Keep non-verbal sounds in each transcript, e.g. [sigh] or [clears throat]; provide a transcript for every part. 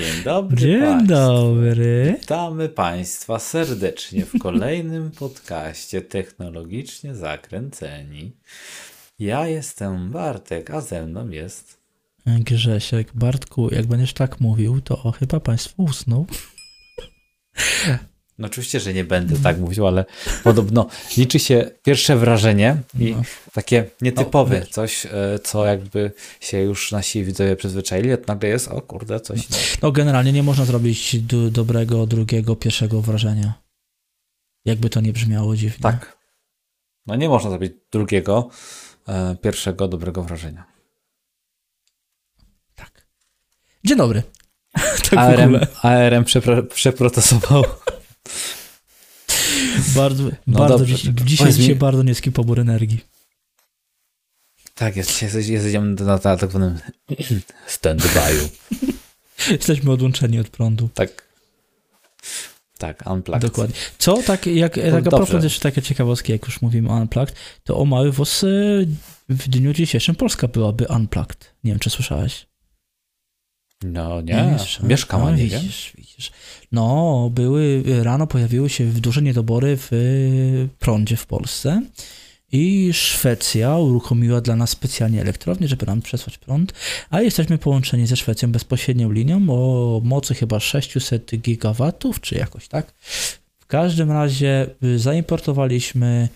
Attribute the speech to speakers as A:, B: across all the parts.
A: Dzień dobry.
B: Dzień
A: państwu.
B: dobry.
A: Witamy Państwa serdecznie w kolejnym [laughs] podcaście Technologicznie Zakręceni. Ja jestem Bartek, a ze mną jest.
B: Grzesiek, Bartku, jak będziesz tak mówił, to chyba państwo usnął.
A: No oczywiście, że nie będę tak mówił, ale podobno liczy się pierwsze wrażenie i
B: No.
A: takie nietypowe,
B: No,
A: coś, e, co jakby się już nasi widzowie przyzwyczaili, a nagle jest, o kurde, coś innego.
B: No generalnie nie można zrobić do, dobrego, drugiego, pierwszego wrażenia. Jakby to nie brzmiało dziwnie.
A: Tak. No nie można zrobić drugiego, e, pierwszego dobrego wrażenia.
B: tak. Dzień dobry. tak
A: ARM. ARM przepro, przeprocesował.
B: Bardzo,
A: No
B: bardzo
A: dobrze,
B: dziś, dzisiaj,
A: mi-
B: dzisiaj bardzo niski pobór energii.
A: Tak, jest, dzisiaj jesteś- jedziemy na, na tak zwanym stand-by'u. [laughs]
B: Jesteśmy odłączeni od prądu.
A: Tak. Tak, unplugged.
B: Dokładnie. Co, tak jak tak a
A: dobrze.
B: propos jeszcze takie ciekawostki, jak już mówimy Unplugged, to o mały włos y, w dniu dzisiejszym Polska byłaby Unplugged. Nie wiem, czy słyszałeś?
A: No nie,
B: wiesz,
A: mieszkam, a nie wiem.
B: widzisz, widzisz. No, były, rano pojawiły się duże niedobory w y, prądzie w Polsce i Szwecja uruchomiła dla nas specjalnie elektrownię, żeby nam przesłać prąd, a jesteśmy połączeni ze Szwecją bezpośrednią linią o mocy chyba 600 gigawatów, czy jakoś tak. W każdym razie y, zaimportowaliśmy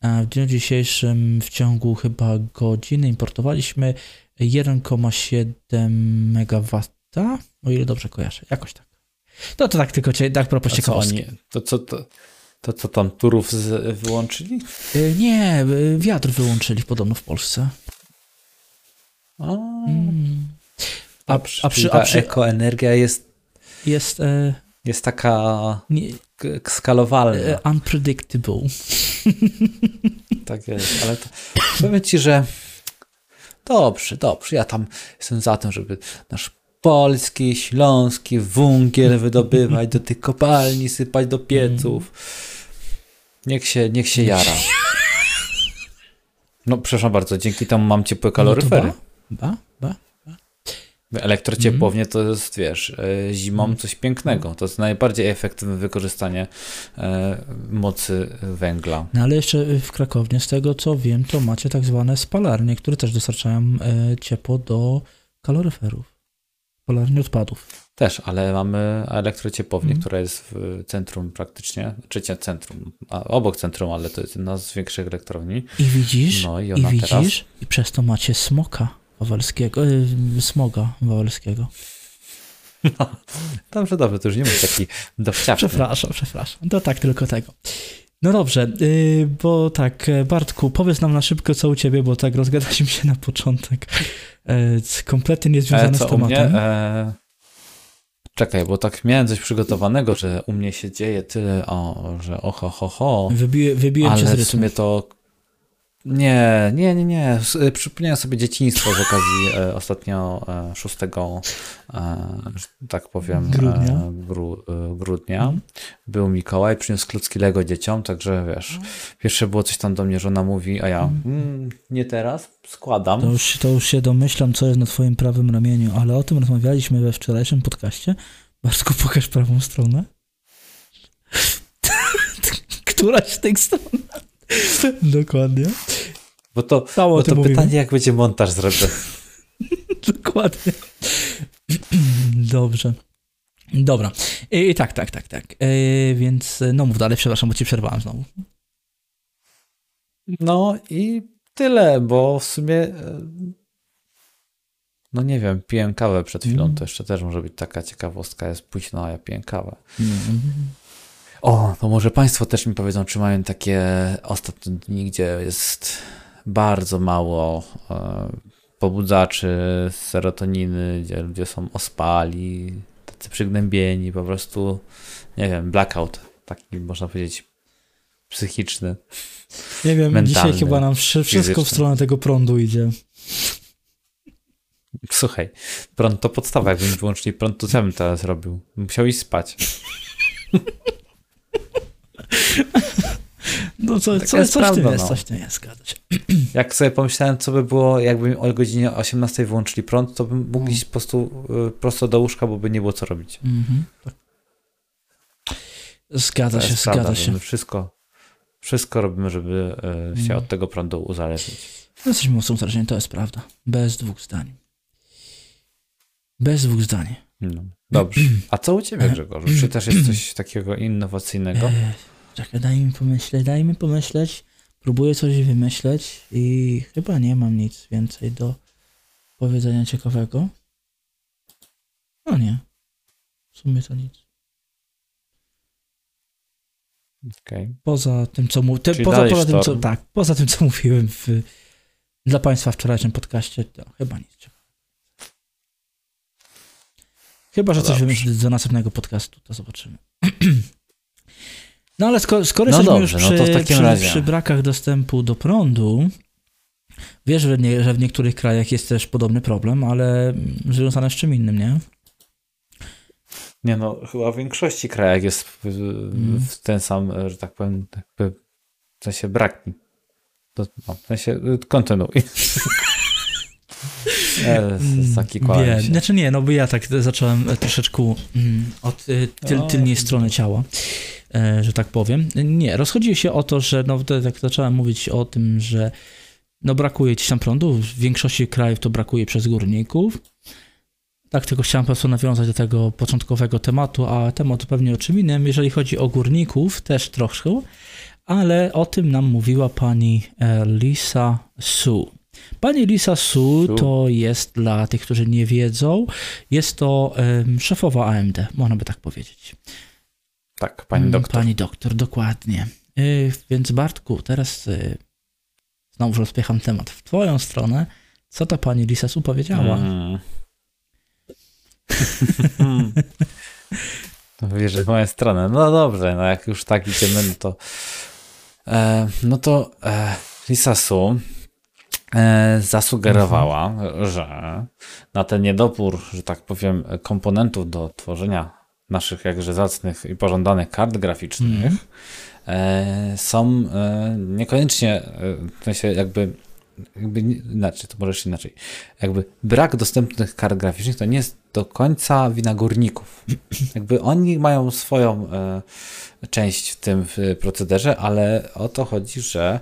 B: e, w dniu dzisiejszym w ciągu chyba godziny importowaliśmy 1,7 megawata, o ile dobrze kojarzę, jakoś tak. No to tak tylko tak propos ciekawostki.
A: to co to, to co tam turów z, wyłączyli?
B: Y, Nie, y, wiatr wyłączyli podobno w Polsce.
A: A,
B: Mm.
A: a,
B: A,
A: przy,
B: a, przy,
A: ekoenergia jest,
B: jest e,
A: jest taka
B: nie,
A: skalowalna.
B: e, unpredictable. [laughs]
A: Tak jest, ale to powiem ci, że dobrze, dobrze. Ja tam jestem za tym, żeby nasz polski, śląski węgiel wydobywać, do tych kopalni sypać do pieców. Niech się, niech się jara. No, przepraszam bardzo, dzięki temu mam ciepłe kaloryfery.
B: No ba, ba, ba.
A: Elektrociepłownie to jest, wiesz, e, zimą coś pięknego. To jest najbardziej efektywne wykorzystanie e, mocy węgla.
B: No ale jeszcze w Krakownie, z tego co wiem, to macie tak zwane spalarnie, które też dostarczają e, ciepło do kaloryferów. Spalarnie odpadów.
A: Też, ale mamy elektrociepłownię,
B: Mhm.
A: która jest w centrum praktycznie, czy centrum, obok centrum, ale to jest jedna z większych elektrowni.
B: I widzisz,
A: No i
B: i
A: ona
B: widzisz,
A: teraz.
B: i przez to macie smoka wawelskiego, e, smoga wawelskiego.
A: Dobrze, dobrze, to już nie mów taki dowciapny.
B: Przepraszam, przepraszam. To tak tylko tego. No dobrze, yy, bo tak, e, Bartku, powiedz nam na szybko, co u ciebie, bo tak rozgadaliśmy się na początek. E, c- kompletnie
A: E,
B: niezwiązane
A: co
B: z tematem.
A: E, czekaj, bo tak miałem coś przygotowanego, że u mnie się dzieje tyle, o, że oho, ho, ho.
B: Wybiję, wybiłem cię z
A: Ale w
B: rytmu.
A: sumie to. Nie, nie, nie, nie. Y, Przypomniałem sobie dzieciństwo z okazji e, ostatnio e, 6, e, tak powiem,
B: Grudnia.
A: E, gru, e, grudnia.
B: Mhm.
A: Był Mikołaj, przyniósł klocki Lego dzieciom, także wiesz, pierwsze było coś tam do mnie, żona mówi, a ja, mm, nie teraz, składam.
B: To już, to już się domyślam, co jest na twoim prawym ramieniu, ale o tym rozmawialiśmy we wczorajszym podcaście. Bartku, pokaż prawą stronę. [laughs] Któraś z tych stron? [laughs] Dokładnie.
A: Bo to, bo to
B: mówimy.
A: pytanie, jak będzie montaż zrobiony. [laughs]
B: Dokładnie. [clears throat] Dobrze. Dobra. I tak, tak, tak, tak. E, więc no mów dalej, przepraszam, bo ci przerwałem znowu.
A: No i tyle, bo w sumie. e, No nie wiem, piłem kawę przed chwilą,
B: Mm.
A: to jeszcze też może być taka ciekawostka, jest późno, a ja piję kawę.
B: Mm.
A: O, to może Państwo też mi powiedzą, czy mają takie ostatnie dni, gdzie jest bardzo mało e, pobudzaczy serotoniny, gdzie ludzie są ospali, tacy przygnębieni, po prostu, nie wiem, blackout, taki można powiedzieć psychiczny.
B: Nie wiem,
A: Mentalny,
B: dzisiaj chyba nam wszy- wszystko w
A: fizyczny.
B: stronę tego prądu idzie.
A: Słuchaj, prąd to podstawa. Jakbym wyłączyli prąd, to co bym teraz robił? Musiał iść spać.
B: No co,
A: Taka
B: co,
A: jest
B: coś w tym
A: prawda,
B: jest,
A: no.
B: coś tym jest, zgadza się.
A: Jak sobie pomyślałem, co by było, jakby o godzinie 18 wyłączyli prąd, to bym mógł iść po prostu y, prosto do łóżka, bo by nie było co robić.
B: Mhm. tak. Zgadza
A: To
B: się,
A: prawda,
B: zgadza
A: że
B: się.
A: Wszystko, wszystko robimy, żeby y, się
B: Mhm.
A: od tego prądu uzależnić.
B: No, jesteśmy uzależnieni, to jest prawda. Bez dwóch zdań. Bez dwóch zdań.
A: No. Dobrze. A co u ciebie, Grzegorzu? Czy też jest coś takiego innowacyjnego?
B: Czekaj, daj mi pomyśleć, daj mi pomyśleć. Próbuję coś wymyśleć i chyba nie mam nic więcej do powiedzenia ciekawego. No nie. W sumie to nic.
A: Okej.
B: Poza tym, co mu,
A: Czyli
B: poza, poza tym, co, tak, poza tym, co mówiłem w, dla Państwa w wczorajszym podcaście, to chyba nic ciekawego. Chyba, że
A: No
B: coś wymyślę do następnego podcastu, to zobaczymy. [clears throat] No ale skoro, skoro
A: No
B: jesteśmy
A: dobrze,
B: już
A: no
B: przy,
A: takim
B: przy,
A: razie.
B: przy brakach dostępu do prądu, wiesz, że, nie, że w niektórych krajach jest też podobny problem, ale związany z czym innym, nie?
A: Nie no, chyba w większości krajach jest w, w ten sam, że tak powiem, jakby w sensie brak. To, no, w sensie y, kontynuuj. [laughs] E, Zakikłałem
B: Wiem.
A: się.
B: Znaczy nie, no bo ja tak zacząłem e, troszeczkę mm, od y, tyl,
A: O.
B: tylnej strony ciała, e, że tak powiem. Nie, rozchodzi się o to, że no tak zacząłem mówić o tym, że no brakuje gdzieś tam prądu, w większości krajów to brakuje przez górników. Tak, tylko chciałem po prostu nawiązać do tego początkowego tematu, a temat to pewnie o czym innym. Jeżeli chodzi o górników, też troszkę, ale o tym nam mówiła pani e, Lisa Su. Pani Lisa Su
A: Su.
B: to jest dla tych, którzy nie wiedzą, jest to em, szefowa AMD, można by tak powiedzieć.
A: Tak, pani
B: Mm,
A: doktor.
B: Pani doktor, dokładnie. Y, więc Bartku, teraz y, znowu rozpiecham temat w twoją stronę. Co ta pani Lisa Su powiedziała?
A: Mm. [laughs] No Wiesz, w moją stronę. No dobrze, no jak już tak idziemy, no to e, no to e, Lisa Su e, zasugerowała, że na ten niedobór, że tak powiem, komponentów do tworzenia naszych jakże zacnych i pożądanych kart graficznych
B: Mhm.
A: są e, niekoniecznie, w sensie jakby, jakby inaczej, to może jeszcze inaczej, jakby brak dostępnych kart graficznych to nie jest do końca wina górników. Jakby oni mają swoją część w tym procederze, ale o to chodzi, że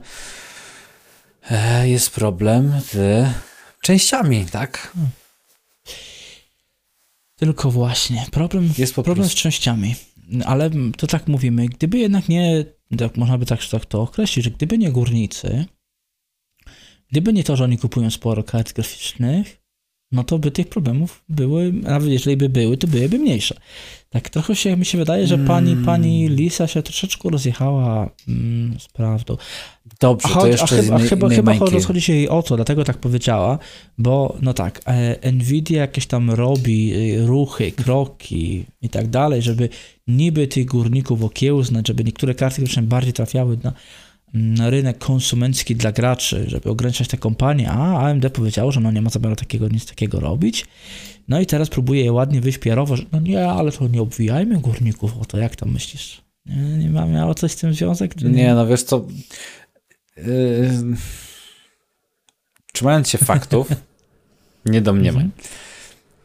A: jest problem z częściami, tak?
B: Tylko właśnie, problem,
A: Jest po
B: problem z częściami. Ale to tak mówimy, gdyby jednak nie, tak można by tak, tak to określić, że gdyby nie górnicy, gdyby nie to, że oni kupują sporo kart graficznych, no to by tych problemów były, nawet jeżeli by były, to byłyby mniejsze. Tak trochę się mi się wydaje, że pani,
A: Mm.
B: pani Lisa się troszeczkę rozjechała mm, z prawdą.
A: Dobrze,
B: A,
A: to jeszcze
B: a, chyba,
A: innej,
B: chyba,
A: innej
B: chyba rozchodzi się jej o to, dlatego tak powiedziała, bo no tak, e, Nvidia jakieś tam robi y, ruchy, kroki i tak dalej, żeby niby tych górników okiełznać, żeby niektóre karty graficzne bardziej trafiały na rynek konsumencki dla graczy, żeby ograniczać te kompanie, a AMD powiedziało, że no nie ma zamiaru takiego, nic takiego robić. No i teraz próbuje je ładnie wyśpierować, że no nie, ale to nie obwijajmy górników o to, jak tam myślisz? Nie, nie ma miało coś z tym związek? Czy
A: Nie, no wiesz co. Yy, trzymając się faktów, [laughs] nie domniemań.
B: Mhm.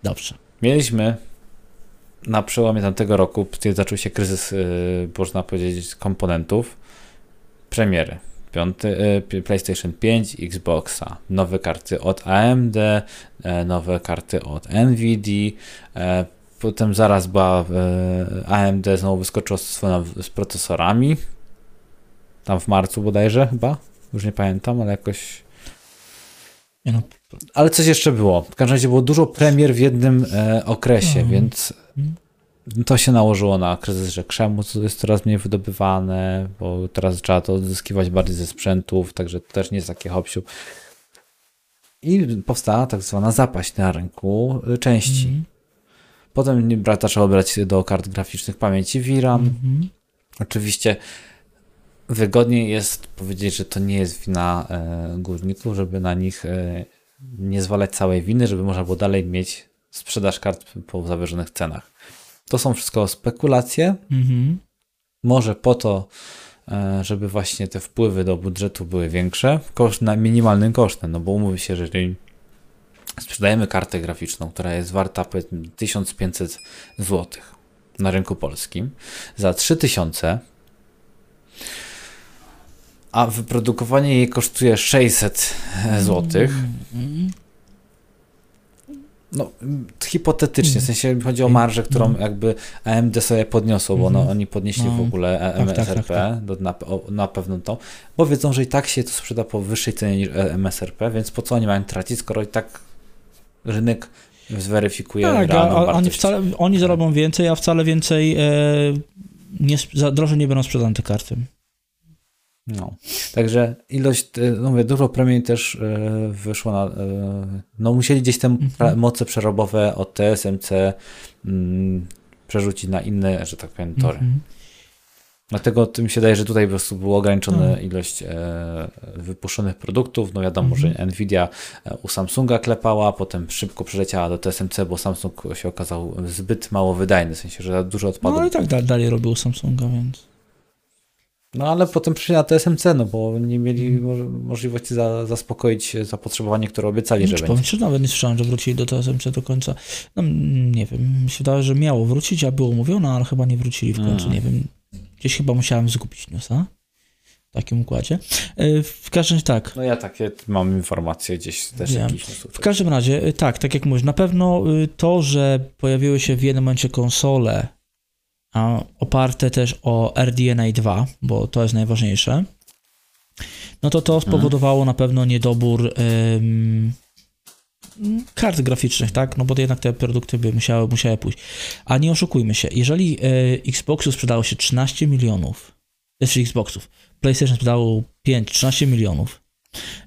B: Dobrze.
A: Mieliśmy na przełomie tamtego roku, kiedy zaczął się kryzys, yy, można powiedzieć, komponentów, premiery. Piąty, yy, PlayStation 5, Xboxa, nowe karty od AMD, e, nowe karty od Nvidia, e, potem zaraz była e, AMD znowu wyskoczyło z, procesorami, tam w marcu bodajże chyba, już nie pamiętam, ale jakoś
B: no,
A: ale coś jeszcze było. W każdym razie było dużo premier w jednym e, okresie,
B: Mhm.
A: więc to się nałożyło na kryzys, że krzemu jest coraz mniej wydobywane, bo teraz trzeba to odzyskiwać bardziej ze sprzętów, także to też nie jest takie hopsiu. I powstała tak zwana zapaść na rynku części.
B: Mhm.
A: Potem nie- bra- zaczęło brać do kart graficznych pamięci VRAM.
B: Mhm.
A: Oczywiście wygodniej jest powiedzieć, że to nie jest wina e, górników, żeby na nich e, nie zwalać całej winy, żeby można było dalej mieć sprzedaż kart po zawyżonych cenach. To są wszystko spekulacje.
B: Mhm.
A: Może po to e, żeby właśnie te wpływy do budżetu były większe, koszt na minimalnym kosztem, no bo umówi się, że jeżeli sprzedajemy kartę graficzną, która jest warta powiedzmy 1500 zł na rynku polskim za 3000 a wyprodukowanie jej kosztuje 600 zł. No, hipotetycznie, w
B: Mm.
A: sensie chodzi o marżę, którą
B: No.
A: jakby AMD sobie podniosło, bo no,
B: Mhm.
A: oni podnieśli
B: No.
A: w ogóle
B: tak, tak,
A: MSRP
B: tak.
A: Do, na, na pewno tą, bo wiedzą, że i tak się to sprzeda po wyższej cenie niż MSRP, więc po co oni mają tracić, skoro i tak rynek zweryfikuje
B: Tak,
A: realną
B: a oni, wcale, oni zarobią więcej, a wcale więcej e, nie, za drożej nie będą sprzedane te karty.
A: No. Także ilość, e, no mówię, dużo premii też e, wyszło na, e, no musieli gdzieś te
B: Mhm.
A: moce przerobowe od TSMC mm, przerzucić na inne, że tak powiem, tory.
B: Mhm.
A: Dlatego tym się daje, że tutaj po prostu była ograniczona
B: Mhm.
A: ilość wypuszczonych produktów. No wiadomo,
B: Mhm.
A: że Nvidia u Samsunga klepała, potem szybko przeleciała do TSMC, bo Samsung się okazał zbyt mało wydajny, w sensie, że za dużo
B: No
A: odpadów.
B: ale i tak da, dalej robił Samsunga, więc...
A: No ale potem przyszli na TSMC, no bo nie mieli mo- możliwości za, zaspokoić zapotrzebowanie, które obiecali, że
B: czy
A: będzie.
B: powiem szczerze, nawet nie słyszałem, że wrócili do TSMC do końca. No, mm, nie wiem, mi się wydaje, że miało wrócić, a było mówione, ale chyba nie wrócili w końcu,
A: Mm.
B: nie wiem. Gdzieś chyba musiałem zgubić newsa w takim układzie. E, W każdym tak,
A: No ja takie mam informacje gdzieś też
B: w każdym razie, y, tak, tak jak mówisz, na pewno y, to, że pojawiły się w jednym momencie konsole a oparte też o RDNA 2, bo to jest najważniejsze, no to to spowodowało na pewno niedobór ym, kart graficznych, tak? No bo jednak te produkty by musiały, musiały pójść. A nie oszukujmy się, jeżeli y, Xboxu sprzedało się 13 milionów, znaczy Xboxów, PlayStation sprzedało 5, 13 milionów,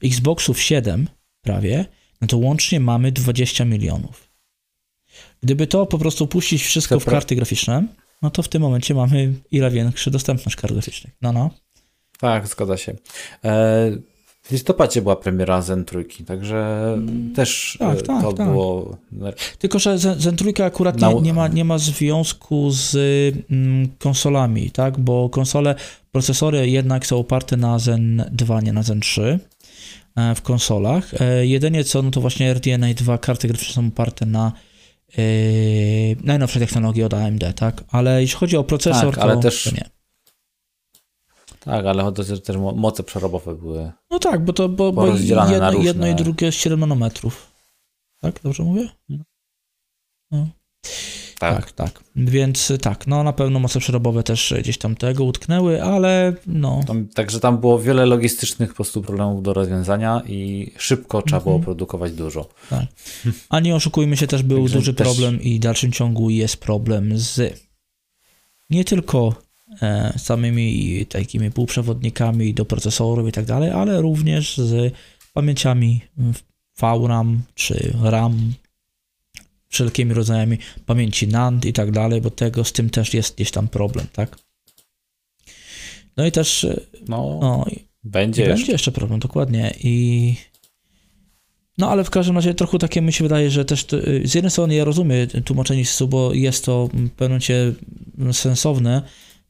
B: Xboxów 7 prawie, no to łącznie mamy 20 milionów. Gdyby to po prostu puścić wszystko w karty graficzne, no to w tym momencie mamy ile większy dostępność kart graficznych. No, no.
A: Tak, zgadza się. E, w listopadzie była premiera Zen trójki, także też
B: tak,
A: e,
B: tak,
A: to
B: tak.
A: było...
B: Tylko, że Zen trójka akurat nie, nie, ma, nie ma związku z mm, konsolami, tak? Bo konsole, procesory jednak są oparte na Zen 2, nie na Zen 3 e, w konsolach. Jedynie co, no to właśnie RDNA 2 karty graficzne są oparte na e, najnowsze technologie od AMD, tak? Ale jeśli chodzi o procesor,
A: Tak, ale
B: to,
A: też-
B: to nie.
A: Tak, ale chodzi, też mo- moce przerobowe były.
B: No tak, bo to bo, bo jedno,
A: różne.
B: jedno i drugie jest 7 nanometrów. Tak, dobrze mówię? No.
A: Tak.
B: Tak, tak. Więc y, tak, no na pewno moce przerobowe też gdzieś tam tego utknęły, ale no.
A: Tam, także tam było wiele logistycznych po prostu problemów do rozwiązania i szybko trzeba było
B: Mhm.
A: produkować dużo.
B: A nie oszukujmy się, też był
A: Także
B: duży
A: też-
B: problem i w dalszym ciągu jest problem z nie tylko e, samymi takimi półprzewodnikami do procesorów i tak dalej, ale również z pamięciami VRAM czy RAM, wszelkimi rodzajami pamięci NAND i tak dalej, bo tego z tym też jest gdzieś tam problem, tak? No i też e,
A: No,
B: no,
A: będzie jeszcze.
B: będzie jeszcze problem, dokładnie. I no ale w każdym razie trochę takie mi się wydaje, że też y, z jednej strony ja rozumiem tłumaczenie SIS-u, bo jest to w pewnym momencie sensowne,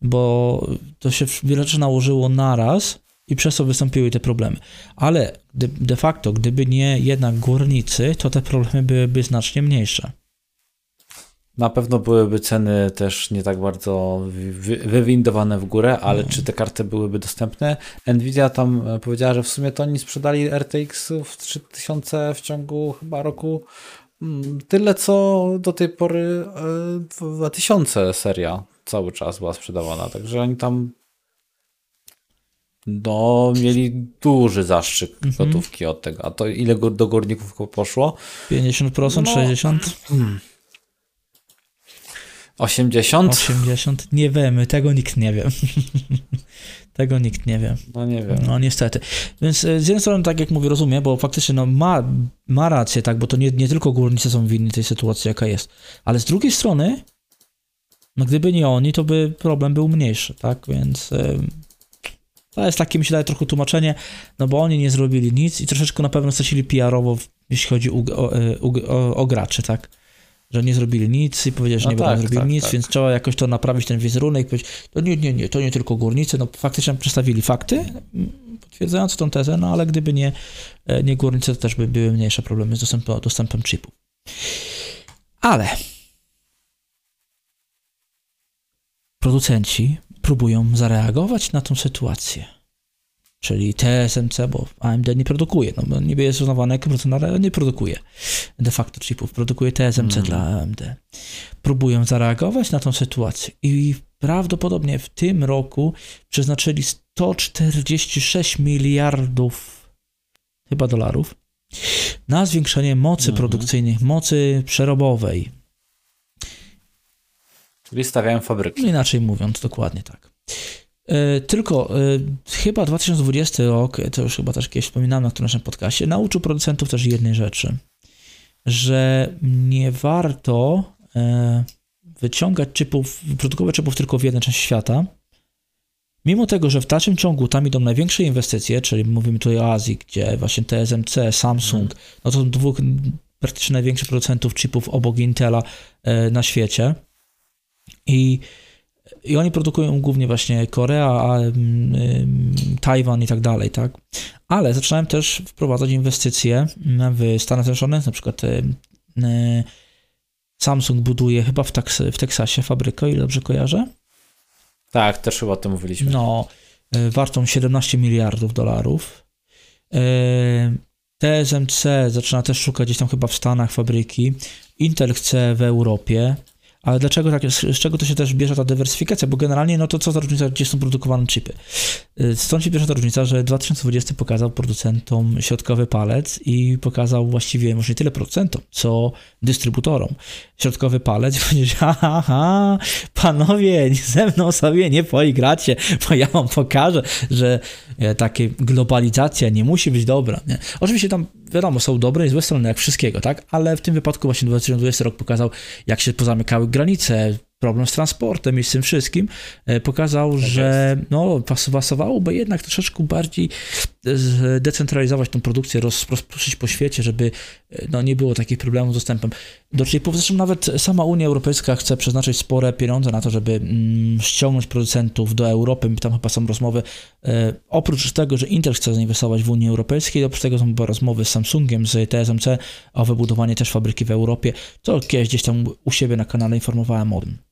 B: bo to się wiele rzeczy nałożyło naraz i przez to wystąpiły te problemy. Ale de, facto, gdyby nie jednak górnicy, to te problemy byłyby znacznie mniejsze.
A: Na pewno byłyby ceny też nie tak bardzo wy- wywindowane w górę, ale
B: No.
A: czy te karty byłyby dostępne? Nvidia tam e, powiedziała, że w sumie to oni sprzedali RTX-ów 3000 w ciągu chyba roku. mm, Tyle co do tej pory e, 2000 seria cały czas była sprzedawana, także oni tam no, mieli duży zastrzyk
B: Mhm.
A: gotówki od tego. A to ile do górników poszło?
B: 50%,
A: No.
B: 60%,
A: 80?
B: 80%, nie wiemy, tego nikt nie wie. [laughs] tego nikt nie wie.
A: No nie wiem.
B: No niestety. Więc e, z jednej strony, tak jak mówię, rozumiem, bo faktycznie no, ma, ma rację, tak, bo to nie, nie tylko górnicy są winni tej sytuacji, jaka jest. Ale z drugiej strony, no gdyby nie oni, to by problem był mniejszy, tak? Więc to jest takie, mi się daje trochę tłumaczenie, no bo oni nie zrobili nic i troszeczkę na pewno stracili PR-owo, jeśli chodzi o, o, o, o, graczy, tak? że nie zrobili nic i powiedzieli, że
A: No
B: nie
A: tak,
B: będą zrobili
A: tak,
B: nic,
A: tak.
B: więc trzeba jakoś to naprawić, ten wizerunek, powiedzieć, to nie, nie, nie, to nie tylko górnicy, no faktycznie przedstawili fakty potwierdzające tą tezę, no ale gdyby nie, e, nie górnicy, to też by były mniejsze problemy z dostępem, dostępem chipów. Ale producenci próbują zareagować na tą sytuację. Czyli TSMC, bo AMD nie produkuje, no bo niby jest uznawane jako producent, ale nie produkuje de facto chipów, produkuje TSMC
A: Mhm.
B: dla AMD. Próbują zareagować na tą sytuację i prawdopodobnie w tym roku przeznaczyli 146 miliardów chyba dolarów na zwiększenie mocy
A: Mhm.
B: produkcyjnych, mocy przerobowej,
A: Czyli stawiają fabryki.
B: No inaczej mówiąc, dokładnie tak. E, Tylko e, chyba 2020 rok, to już chyba też kiedyś wspominałem na którymś naszym podcaście, nauczył producentów też jednej rzeczy, że nie warto e, wyciągać chipów, produkować chipów tylko w jednej części świata, mimo tego, że w dalszym ciągu tam idą największe inwestycje, czyli mówimy tutaj o Azji, gdzie właśnie TSMC, Samsung, no to są dwóch praktycznie największych producentów chipów obok Intela na świecie. I, I oni produkują głównie właśnie Korea, ym, ym, Tajwan i tak dalej, tak? Ale zaczynałem też wprowadzać inwestycje w Stanach Zjednoczonych, na przykład ym, y, Samsung buduje chyba w, Taks- w Teksasie fabrykę, ile dobrze kojarzę.
A: Tak, też chyba o tym mówiliśmy.
B: No, y, wartą 17 miliardów dolarów. Y, TSMC zaczyna też szukać gdzieś tam chyba w Stanach fabryki. Intel chce w Europie. Ale dlaczego tak, z, czego to się też bierze ta dywersyfikacja? Bo generalnie, no to co za różnica, gdzie są produkowane chipy? Y, Stąd się bierze ta różnica, że 2020 pokazał producentom środkowy palec i pokazał właściwie może nie tyle producentom, co dystrybutorom. Środkowy palec [laughs] i powiedzieć, ha, ha, panowie, ze mną sobie nie poigracie, bo ja wam pokażę, że e, takie globalizacja nie musi być dobra. Nie? Oczywiście tam, wiadomo, są dobre i złe strony, jak wszystkiego, tak? Ale w tym wypadku właśnie 2020 rok pokazał, jak się pozamykały granice, problem z transportem i z tym wszystkim, e, pokazał, że no, pas- pasowałoby jednak troszeczkę bardziej e, decentralizować tą produkcję, roz, rozproszyć po świecie, żeby e, no, nie było takich problemów z dostępem do chipów. Zresztą nawet sama Unia Europejska chce przeznaczyć spore pieniądze na to, żeby mm, ściągnąć producentów do Europy. Tam chyba są rozmowy, e, oprócz tego, że Intel chce zainwestować w Unii Europejskiej, oprócz tego są chyba rozmowy z Samsungiem, z TSMC o wybudowanie też fabryki w Europie, to kiedyś gdzieś tam u siebie na kanale informowałem o tym.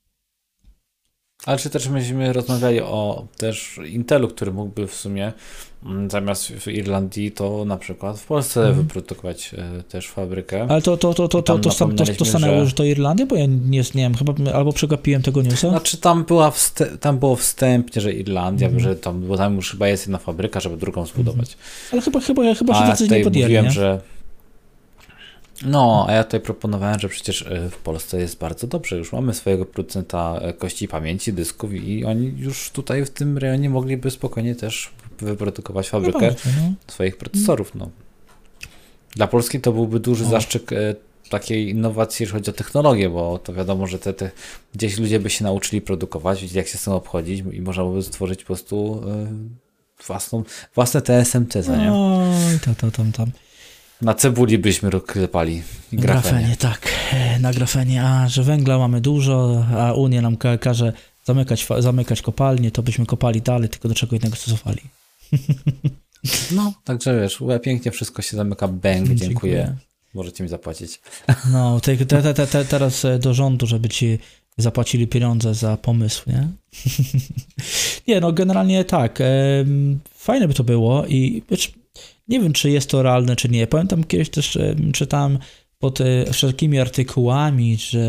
A: Ale czy też myśmy rozmawiali o też Intelu, który mógłby w sumie mm, zamiast w Irlandii, to na przykład w Polsce
B: Mhm.
A: wyprodukować e, też fabrykę.
B: Ale to, to, to, to, to, to, to, to, stanęło,
A: że-
B: to Irlandia, bo ja nie, nie wiem, chyba albo przegapiłem tego newsa.
A: Znaczy tam była tam było wstępnie, że Irlandia,
B: Mhm.
A: że tam, bo tam już chyba jest jedna fabryka, żeby drugą zbudować.
B: Ale chyba, chyba, chyba się
A: A tutaj
B: nie podjęli,
A: mówiłem,
B: nie?
A: że no, a ja tutaj proponowałem, że przecież e, w Polsce jest bardzo dobrze. Już mamy swojego producenta e, kości pamięci, dysków i oni już tutaj w tym rejonie mogliby spokojnie też wyprodukować
B: No
A: fabrykę
B: no.
A: swoich procesorów. No. Dla Polski to byłby duży
B: O.
A: zaszczyt e, takiej innowacji, jeżeli chodzi o technologię, bo to wiadomo, że te, te, gdzieś ludzie by się nauczyli produkować, wiedzieli jak się z tym obchodzić i można byłoby stworzyć po prostu własną, własne TSMC, co nie?
B: Oj, tam, tam, tam, tam.
A: Na cebuli byśmy klepali i grafenie.
B: Grafenie, tak. E, Na grafenie, a że węgla mamy dużo, a Unia nam ka- każe zamykać, zamykać kopalnie, to byśmy kopali dalej, tylko do czego innego stosowali. [laughs]
A: No, także wiesz, pięknie wszystko się zamyka, bang, dziękuję.
B: Dziękuję.
A: Możecie mi zapłacić. [laughs]
B: No, te, te, te, te, te, teraz e, do rządu, żeby ci zapłacili pieniądze za pomysł, nie? [laughs] nie, no generalnie tak. Fajne by to było i wiesz, nie wiem, czy jest to realne, czy nie. Pamiętam kiedyś też em, czytałem pod e, wszelkimi artykułami, że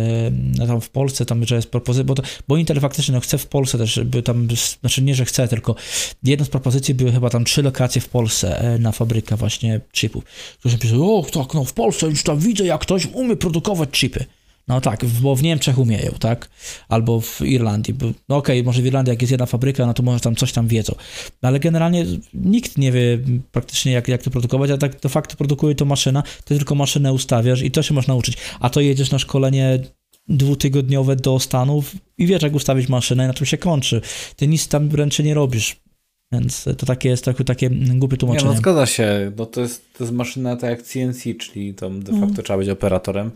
B: no, tam w Polsce tam, że jest propozycja, bo, to, bo faktycznie no, chce w Polsce też, by tam, znaczy nie, że chce, tylko jedną z propozycji były chyba tam trzy lokacje w Polsce e, na fabrykę właśnie chipów. Ktoś napisał, o tak, no w Polsce już tam widzę, jak ktoś umie produkować chipy. No tak, bo w Niemczech umieją, tak? Albo w Irlandii. bo- No okej, może w Irlandii jak jest jedna fabryka, no to może tam coś tam wiedzą. No ale generalnie nikt nie wie praktycznie jak, jak to produkować, a tak de facto produkuje to maszyna, ty tylko maszynę ustawiasz i to się można nauczyć. A to jedziesz na szkolenie dwutygodniowe do Stanów i wiesz jak ustawić maszynę i na czym się kończy. Ty nic tam wręcz nie robisz. Więc to takie jest trochę takie głupie
A: Nie,
B: tłumaczenie.
A: no zgadza się, no to jest, to jest maszyna tak jak CNC, czyli tam de
B: No.
A: facto trzeba być operatorem.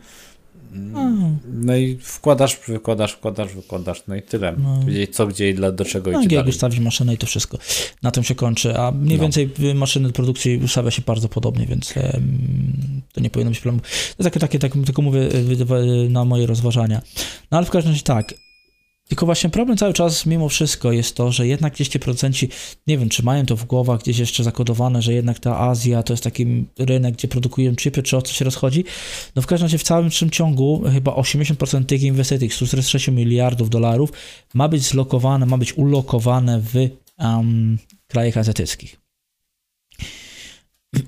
A: No i wkładasz, wykładasz, wkładasz, wykładasz, no i tyle.
B: No.
A: Wiedzieć co, gdzie i dla, do czego
B: No,
A: idzie
B: jak
A: dalej.
B: ustawić maszynę i to wszystko. Na tym się kończy. A mniej
A: No.
B: więcej maszyny produkcji ustawia się bardzo podobnie, więc em, to nie powinno być problemu. To takie, takie, tak, tylko mówię y, na moje rozważania. No ale w każdym razie tak. Tylko właśnie problem cały czas mimo wszystko jest to, że jednak gdzieś ci producenci, nie wiem, czy mają to w głowach gdzieś jeszcze zakodowane, że jednak ta Azja to jest taki rynek, gdzie produkują chipy, czy o co się rozchodzi. No w każdym razie w całym tym ciągu chyba 80% tych inwestycji, 146 miliardów dolarów ma być zlokowane, ma być ulokowane w um, krajach azjatyckich. [clears throat]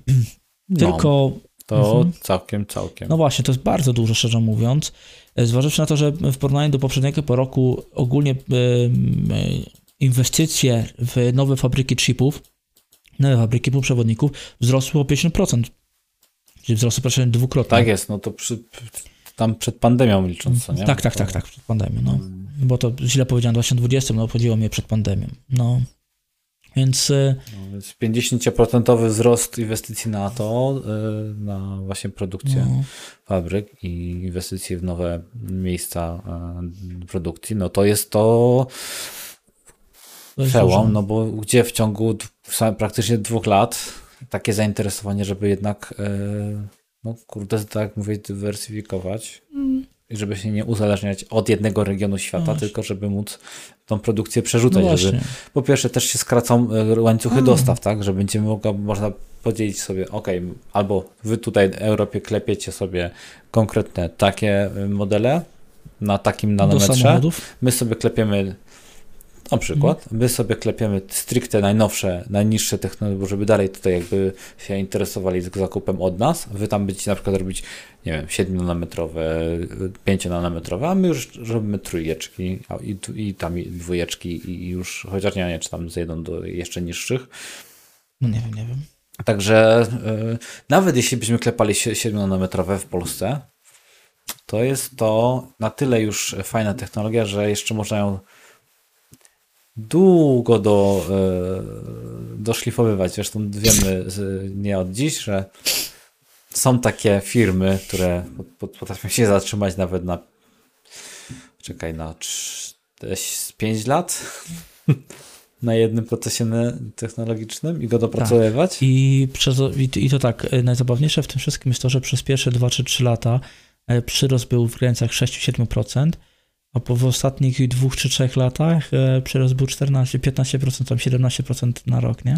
A: No,
B: Tylko
A: to
B: Mhm.
A: całkiem, całkiem.
B: no właśnie, to jest bardzo dużo, szczerze mówiąc. E, Zważywszy na to, że w porównaniu do poprzedniego po roku ogólnie em, e, inwestycje w nowe fabryki chipów, nowe fabryki półprzewodników wzrosły o 50%. Czyli wzrosły praktycznie dwukrotnie.
A: tak jest, no to przy, tam przed pandemią licząc, co nie?
B: Tak, tak, tak, tak, przed pandemią. No. Bo to źle powiedziałem, w 2020, no obchodziło mnie przed pandemią. No. Więc e,
A: No, więc 50% wzrost inwestycji na to, y, na właśnie produkcję
B: no,
A: fabryk i inwestycje w nowe miejsca y, produkcji, no to jest to przełom, no bo gdzie w ciągu praktycznie dwóch lat takie zainteresowanie, żeby jednak, y, no kurde, tak mówię, dywersyfikować żeby się nie uzależniać od jednego regionu świata.
B: No
A: tylko żeby móc tą produkcję
B: No
A: przerzucać, żeby
B: właśnie.
A: po pierwsze też się skracą e, łańcuchy
B: Mm.
A: dostaw, tak, że będziemy mogła, można podzielić sobie, ok, albo wy tutaj w Europie klepiecie sobie konkretne takie e, modele na takim nanometrze, my sobie klepiemy na przykład, my sobie klepiemy stricte najnowsze, najniższe technologie, żeby dalej tutaj jakby się interesowali z zakupem od nas. Wy tam będziecie na przykład robić, nie wiem, 7-nanometrowe, 5-nanometrowe, a my już robimy trójeczki i, i tam i dwójeczki i już, chociaż nie wiem, czy tam zejdą do jeszcze niższych.
B: No nie wiem, nie wiem.
A: Także y, nawet jeśli byśmy klepali 7-nanometrowe w Polsce, to jest to na tyle już fajna technologia, że jeszcze można ją długo do, y, doszlifowywać. Zresztą wiemy nie od dziś, że są takie firmy, które pot- pot- potrafią się zatrzymać nawet na czekaj, na 5 lat [laughs] na jednym procesie technologicznym i go dopracowywać.
B: I, przez, i, to- I to tak, e, najzabawniejsze w tym wszystkim jest to, że przez pierwsze 2 czy 3 lata e, przyrost był w granicach 6-7%, a po w ostatnich 2 czy 3 latach e, przyrost był 14, 15%, tam 17% na rok, nie?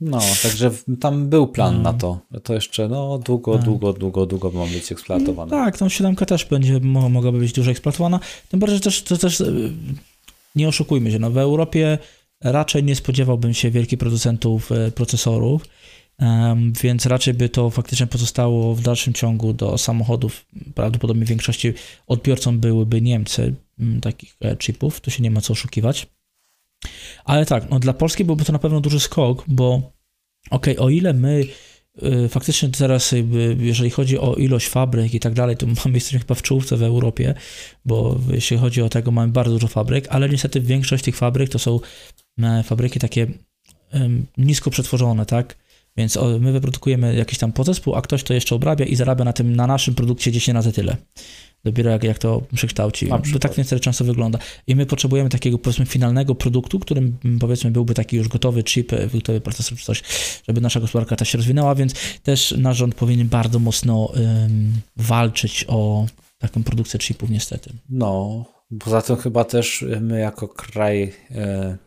A: No, także tam był plan
B: No.
A: na to. To jeszcze no długo,
B: Tak.
A: długo, długo, długo ma być eksploatowane.
B: Tak, tą 7 też będzie mo- mogłaby być dużo eksploatowana. Tym bardziej, że też, to też e, nie oszukujmy się, no w Europie raczej nie spodziewałbym się wielkich producentów e, procesorów, więc raczej by to faktycznie pozostało w dalszym ciągu do samochodów. Prawdopodobnie w większości odbiorcą byłyby Niemcy m, takich e, chipów, tu się nie ma co oszukiwać. Ale tak, no dla Polski byłby to na pewno duży skok, bo okej, o ile my y, faktycznie teraz, jeżeli chodzi o ilość fabryk i tak dalej, to [laughs] mamy jesteśmy chyba w czołówce w Europie, bo jeśli chodzi o tego, mamy bardzo dużo fabryk, ale niestety większość tych fabryk to są e, fabryki takie nisko przetworzone, tak? Więc my wyprodukujemy jakiś tam podzespół, a ktoś to jeszcze obrabia i zarabia na tym, na naszym produkcie 10 razy tyle. Dopiero jak, jak to przekształci. Bo tak niestety często wygląda. I my potrzebujemy takiego, powiedzmy, finalnego produktu, którym powiedzmy byłby taki już gotowy chip, e, gotowy procesor czy coś, żeby nasza gospodarka też się rozwinęła, więc też nasz rząd powinien bardzo mocno em, walczyć o taką produkcję chipów niestety.
A: No, poza tym chyba też my jako kraj, e,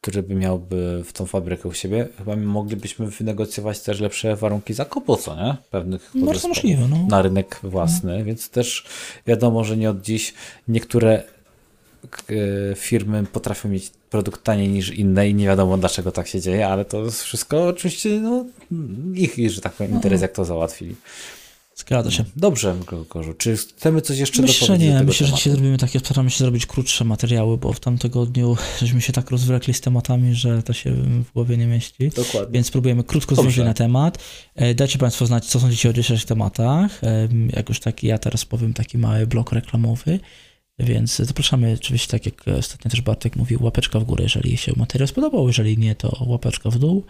A: który by miałby w tą fabrykę u siebie, chyba moglibyśmy wynegocjować też lepsze warunki zakupu, co nie? Pewnych
B: Bardzo
A: podzespołów
B: możliwe, no.
A: na rynek własny, więc też wiadomo, że nie od dziś niektóre e, firmy potrafią mieć produkt taniej niż inne i nie wiadomo dlaczego tak się dzieje, ale to jest wszystko oczywiście no, ich, że tak powiem, interes, jak to załatwili.
B: Zgadza się.
A: Dobrze, Grzegorzu. Czy chcemy coś jeszcze
B: Myślę, że
A: dopowiedzieć do
B: nie.
A: tego
B: Myślę, że
A: tematu?
B: dzisiaj zrobimy takie, staramy się zrobić krótsze materiały, bo w tam tygodniu żeśmy się tak rozwlekli z tematami, że to się w głowie nie mieści.
A: Dokładnie.
B: Więc spróbujemy krótko
A: Dobrze.
B: na temat. E, Dajcie Państwo znać, co sądzicie o dzisiejszych tematach. E, Jak już taki, ja teraz powiem taki mały blok reklamowy. Więc zapraszamy, oczywiście, tak jak ostatnio też Bartek mówił, łapeczka w górę, jeżeli się materiał spodobał, jeżeli nie, to łapeczka w dół.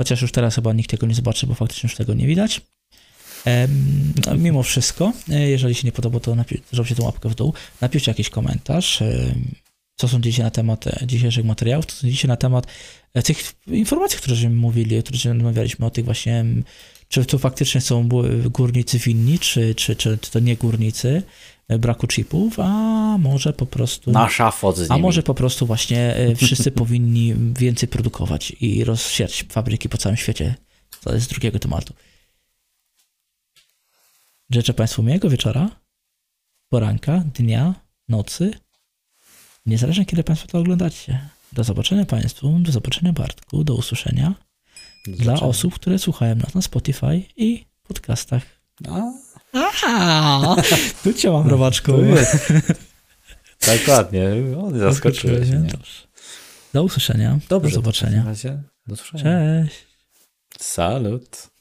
B: Chociaż już teraz chyba nikt tego nie zobaczy, bo faktycznie już tego nie widać. No, mimo wszystko, e, jeżeli się nie podoba, to napi- zróbcie tą łapkę w dół, napiszcie jakiś komentarz, co sądzicie na temat e, dzisiejszych materiałów, co sądzicie na temat e, tych informacji, które żeśmy mówili, o których rozmawialiśmy, o tych właśnie, czy to faktycznie są górnicy winni, czy, czy, czy, to nie górnicy, braku chipów, a może po prostu...
A: Na szafot z
B: A może po prostu właśnie wszyscy [laughs] powinni więcej produkować i rozsiać fabryki po całym świecie. To jest z drugiego tematu. Życzę Państwu miłego wieczora, poranka, dnia, nocy. Niezależnie kiedy Państwo to oglądacie. Do zobaczenia Państwu, do zobaczenia Bartku, do usłyszenia dla
A: Zobaczymy.
B: osób, które słuchają nas na Spotify i podcastach.
A: A,
B: Aha! Tu cię mam, robaczku.
A: tu jest. Dokładnie, o, zaskoczyłeś mnie.
B: Dobrze. Do usłyszenia.
A: Dobrze,
B: do zobaczenia.
A: Do usłyszenia.
B: Cześć.
A: Salut.